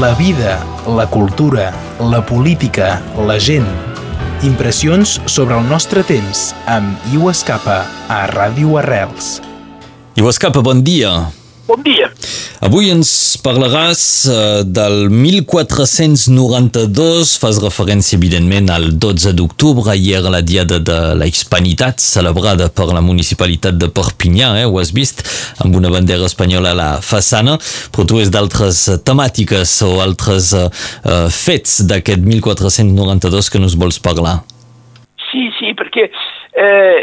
la vida, la cultura, la política, la gent. Impressions sobre el nostre temps amb Iu Escapa a Ràdio Arrels. Iu Escapa, bon dia. Bon dia. Avui ens parlaràs uh, del 1492, fas referència evidentment al 12 d'octubre, era la diada de la Hispanitat, celebrada per la municipalitat de Perpinyà, eh? ho has vist, amb una bandera espanyola a la façana, però tu és d'altres temàtiques o altres uh, uh, fets d'aquest 1492 que nos vols parlar. Sí, sí, perquè eh,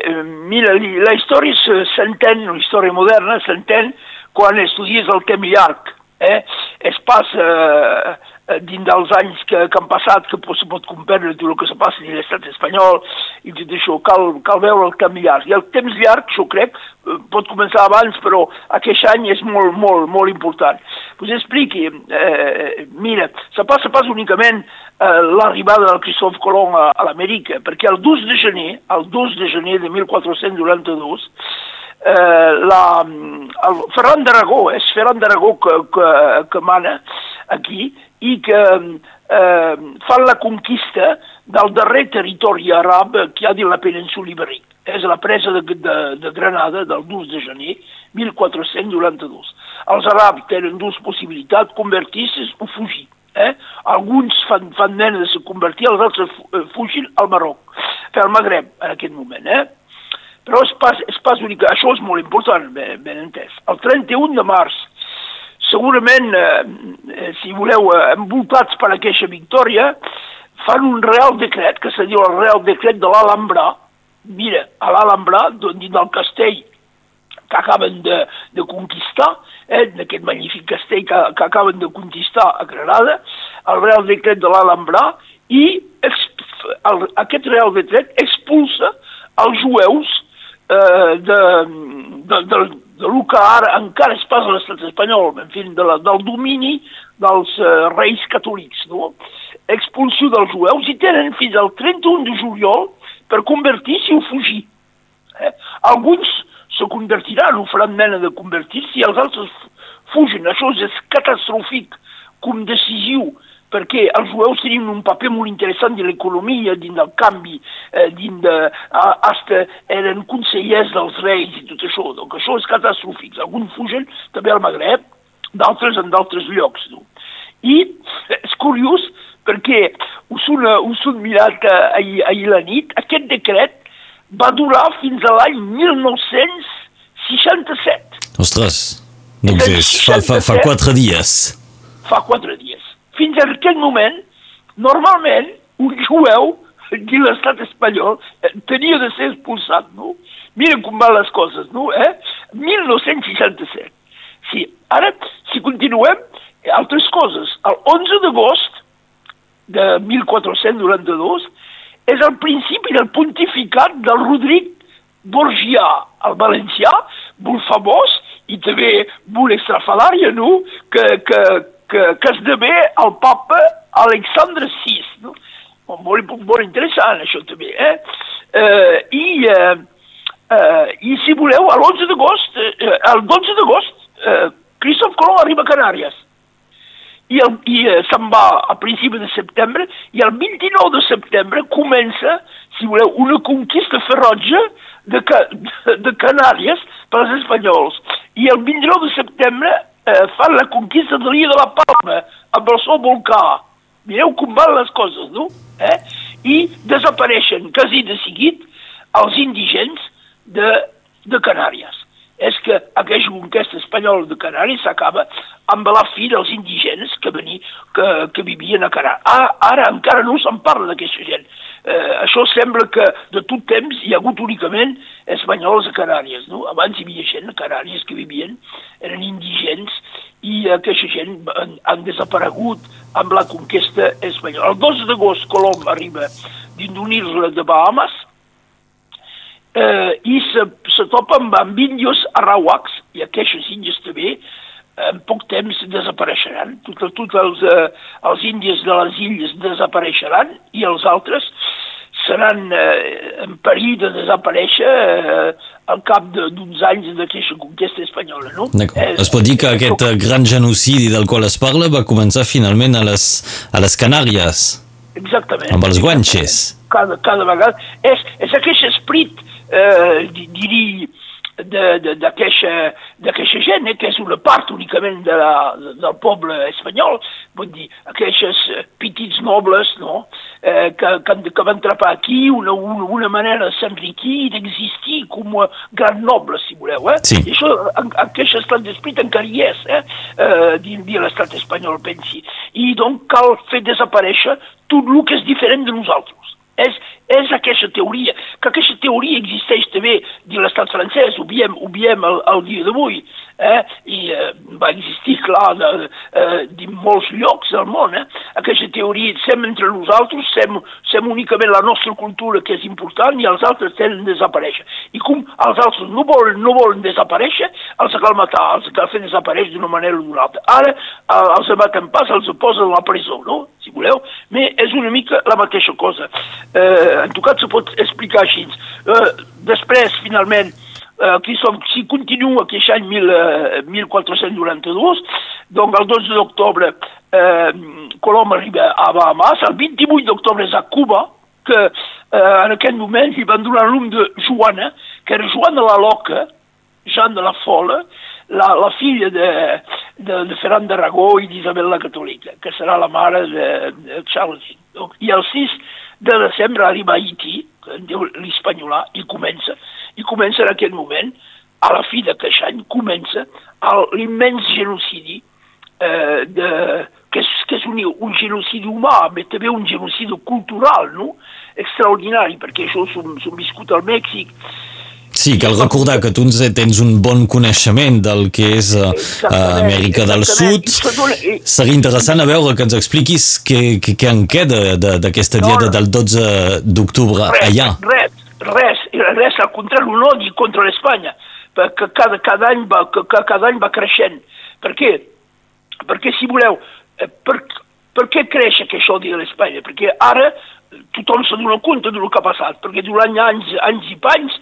la història s'entén, la història moderna s'entén quan estudies el temps llarg. Eh? Es passa eh, dins dels anys que, que han passat, que se pot comprendre el que se passa dins l'estat espanyol i tot això, cal, cal veure el temps llarg. I el temps llarg, jo crec, eh, pot començar abans, però aquest any és molt, molt, molt important. Us expliqui, eh, mira, se passa pas únicament eh, l'arribada del Christophe Colomb a, a l'Amèrica, perquè el 2 de gener, el 2 de gener de 1492, eh, la, el Ferran d'Aragó, és Ferran d'Aragó que, que, que mana aquí i que eh, fan la conquista del darrer territori arab que hi ha dins la península Ibèrica. És la presa de, de, de Granada del 2 de gener 1492. Els arabs tenen dues possibilitats, convertir-se o fugir. Eh? Alguns fan, fan mena de se convertir, els altres fugin al Marroc, el Magreb en aquest moment. Eh? Però és pas, és pas únic, això és molt important, ben, ben entès. El 31 de març, segurament, eh, si voleu, eh, envoltats per aquesta victòria, fan un real decret, que se diu el real decret de l'Alhambra, mira, a l'Alhambra, dins del castell que acaben de, de conquistar, eh, d'aquest magnífic castell que, que acaben de conquistar a Granada, el real decret de l'Alhambra, i el, aquest real decret expulsa els jueus eh, de, de, de, de lo que ara encara es passa a l'estat espanyol, en fi, de la, del domini dels eh, reis catòlics, no? expulsió dels jueus i tenen fins al 31 de juliol per convertir-s'hi o fugir. Eh? Alguns se convertiran o faran mena de convertir-s'i i els altres fugen. Això és catastròfic com decisiu perquè els jueus tenien un paper molt interessant de l'economia, dins del canvi, eh, dins de... hasta eren consellers dels reis i tot això. Donc això és catastròfic. Alguns fugen també al Magreb, d'altres en d'altres llocs. No? I és curiós perquè us han, us han mirat ahir, ahir la nit, aquest decret va durar fins a l'any 1967. Ostres, doncs és, fa, fa, fa quatre dies. Fa quatre dies. Fins a aquest moment, normalment, un jueu de l'estat espanyol eh, tenia de ser expulsat, no? Mira com van les coses, no? Eh? 1967. Sí, ara, si continuem, altres coses. El 11 d'agost de 1492 és el principi del pontificat del Rodric Borgià, el valencià, molt famós i també molt extrafalària, no? que, que, que, que esdevé el papa Alexandre VI. No? Molt, molt interessant, això també. Eh? Eh, i, eh, eh, I si voleu, l'11 d'agost, eh, el 12 d'agost, eh, Christophe Colomb arriba a Canàries i, el, i eh, se'n va a principi de setembre i el 29 de setembre comença, si voleu, una conquista ferotge de, de, de Canàries per als espanyols. I el 29 de setembre eh, fan la conquista de l'illa de la Palma amb el seu volcà. Mireu com van les coses, no? Eh? I desapareixen quasi de seguit els indigents de, de Canàries és que aquesta conquesta espanyola de Canàries s'acaba amb la fi dels indígenes que, veni, que, que vivien a Canàries. Ara, ara encara no se'n parla d'aquesta gent. Eh, això sembla que de tot temps hi ha hagut únicament espanyols a Canàries. No? Abans hi havia gent a Canàries que vivien, eren indigents, i aquesta gent han, han desaparegut amb la conquesta espanyola. El 2 d'agost Colom arriba isla de Bahamas, eh, i se, se topa amb, amb índios arrauacs, i aquests índios també en poc temps desapareixeran. Tots tot els, eh, els índios de les illes desapareixeran i els altres seran eh, en perill de desaparèixer eh, al cap d'uns anys d'aquesta conquesta espanyola, no? Eh, es pot dir que aquest eh, gran genocidi del qual es parla va començar finalment a les, a les Canàries. Exactament. Amb els guanxes. Cada, cada vegada. És, és aquest esprit, eh, diria, d'aquesta gent, eh, que és una part únicament de la, del poble espanyol, vull dir, aquests eh, petits nobles no? eh, que, que, que van trapar aquí una, una, una manera de s'enriquir i d'existir com a gran nobles, si voleu. Eh? Sí. I això, en, aquest estat d'esprit encara hi és, eh? eh, dins de l'estat espanyol, pensi. I doncs cal fer desaparèixer tot el que és diferent de nosaltres. És, és aquesta teoria, que aquesta teoria existeix també de l'estat francès, ho veiem el, el dia d'avui, eh? i eh, va existir, clar, de, eh, de molts llocs del món. Eh? Aquesta teoria, sem entre nosaltres, sem, sem únicament la nostra cultura que és important i els altres tenen de desaparèixer. I com els altres no volen, no volen desaparèixer, els cal matar, els cal fer desaparèixer d'una manera o d'una altra. Ara els maten pas, els posen a la presó, no? si voleu, però és una mica la mateixa cosa. Eh, en tot cas se pot explicar així. Eh, després, finalment, qui som, si continua aquest any mil, eh, 1492, doncs el 12 d'octubre eh, Colom arriba a Bahamas, el 28 d'octubre és a Cuba, que eh, en aquest moment hi van donar nom de Joana, que era Joana la Loca, Jean de la Fola, la, la filla de, de, de Ferran d'Aragó i d'Isabel la Catòlica, que serà la mare de, de Charles. I el 6 de desembre arriba a Haití, que en diu l'Espanyolà, i comença, i comença en aquest moment, a la fi d'aquest any, comença l'immens genocidi eh, de, que és, que és un, un genocidi humà, però també un genocidi cultural, no? extraordinari, perquè això s'ho viscut al Mèxic, Sí, cal recordar que tu tens un bon coneixement del que és uh, Amèrica del Sud. Seria interessant a veure que ens expliquis què, què, què en queda d'aquesta diada del 12 d'octubre allà. Res, res, res, al contrari, un odi contra l'Espanya, que cada, cada, any va, que, cada any va creixent. Per què? Perquè, si voleu, eh, per, per què creix aquest odi de l'Espanya? Perquè ara tothom se dona compte del que ha passat, perquè durant anys, anys i panys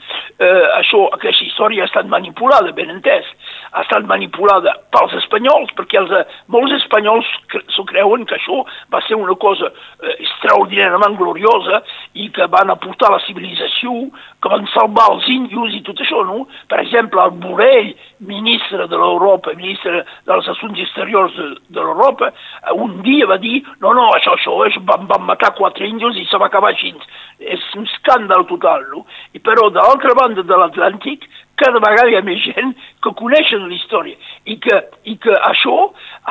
eh, això, aquesta història ha estat manipulada, ben entès, ha estat manipulada pels espanyols, perquè els, eh, molts espanyols s'ho creuen que això va ser una cosa eh, extraordinàriament gloriosa i que van aportar la civilització, que van salvar els índios i tot això, no? Per exemple, el Borrell, ministre de l'Europa, ministre dels Assumptes Exteriors de, de l'Europa, eh, un dia va dir, no, no, això, això és, van, van matar quatre índios i se va acabar així. És un escàndal total, no? I però, de l'altra banda de l'Atlàntic, cada vegada hi ha més gent que coneixen la història i que, i que això,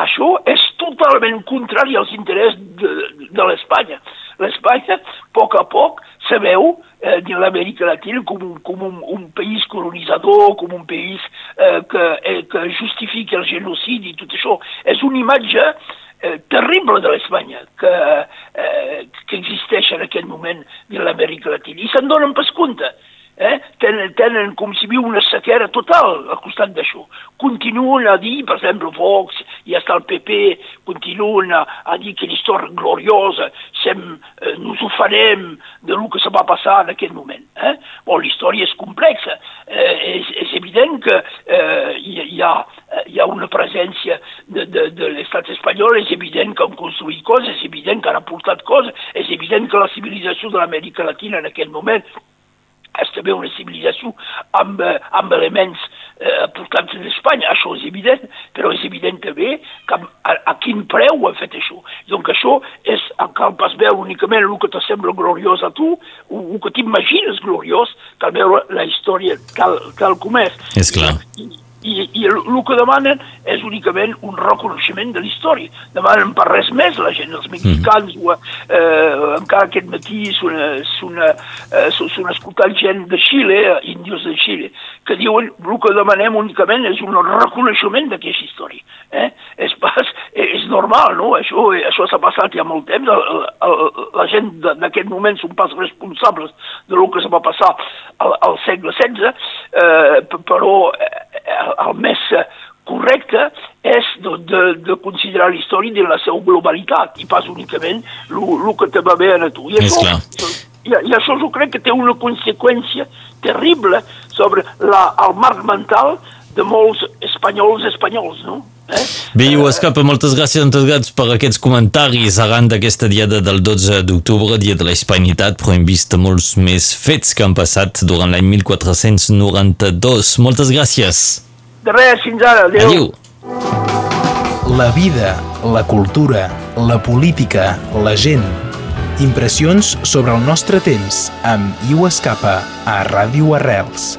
això és totalment contrari als interessos de, de l'Espanya. L'Espanya, a poc a poc, sabeu, eh, de l'Amèrica Latina com, un, com un, un país colonitzador, com un país eh, que, eh, que justifica el genocidi i tot això. És una imatge eh, terrible de l'Espanya que, eh, que existeix en aquest moment de l'Amèrica Latina. I se'n donen pas compte. Eh? Tenen, tenen com si viu una sequera total al costat d'això. Continuen a dir, per exemple, Vox i està el PP, continuen a, a dir que l'història gloriosa, sem, eh, nos ho farem de lo que se va passar en aquest moment. Eh? Bon, l'història és complexa. Eh, és, és evident que eh, hi, hi, ha, hi ha una presència de, de, de l'estat espanyol, és evident que han construït coses, és evident que han aportat coses, és evident que la civilització de l'Amèrica Latina en aquest moment també una civilització amb, eh, amb elements eh, portats d'Espanya, això és evident, però és evident també que a, a quin preu han fet això. Donc això és, cal pas veure únicament el que te sembla gloriós a tu, o el que t'imagines gloriós, cal veure la història tal, tal com és. És clar. I, i, i el, el que demanen és únicament un reconeixement de l'història. Demanen per res més la gent, els mexicans, mm. o, eh, encara aquest matí s'han eh, escoltat gent de Xile, índios de Xile, que diuen el que demanem únicament és un reconeixement d'aquesta història. Eh? És, pas, és normal, no? Això, això s'ha passat ja molt temps, el, el, la gent d'aquest moment són pas responsables de lo que se va passar al, al segle XVI, eh, però eh, el més correcte és de, de, de considerar la història de la seva globalitat i pas únicament el que te va bé a tu. I això, I, I això jo crec que té una conseqüència terrible sobre la, el marc mental de molts espanyols espanyols, no? Escapa, moltes gràcies en tot cas per aquests comentaris arran d'aquesta diada del 12 d'octubre, dia de la hispanitat, però hem vist molts més fets que han passat durant l'any 1492. Moltes gràcies. De res, fins ara. Adéu. Adéu. La vida, la cultura, la política, la gent. Impressions sobre el nostre temps amb Iu Escapa a Ràdio Arrels.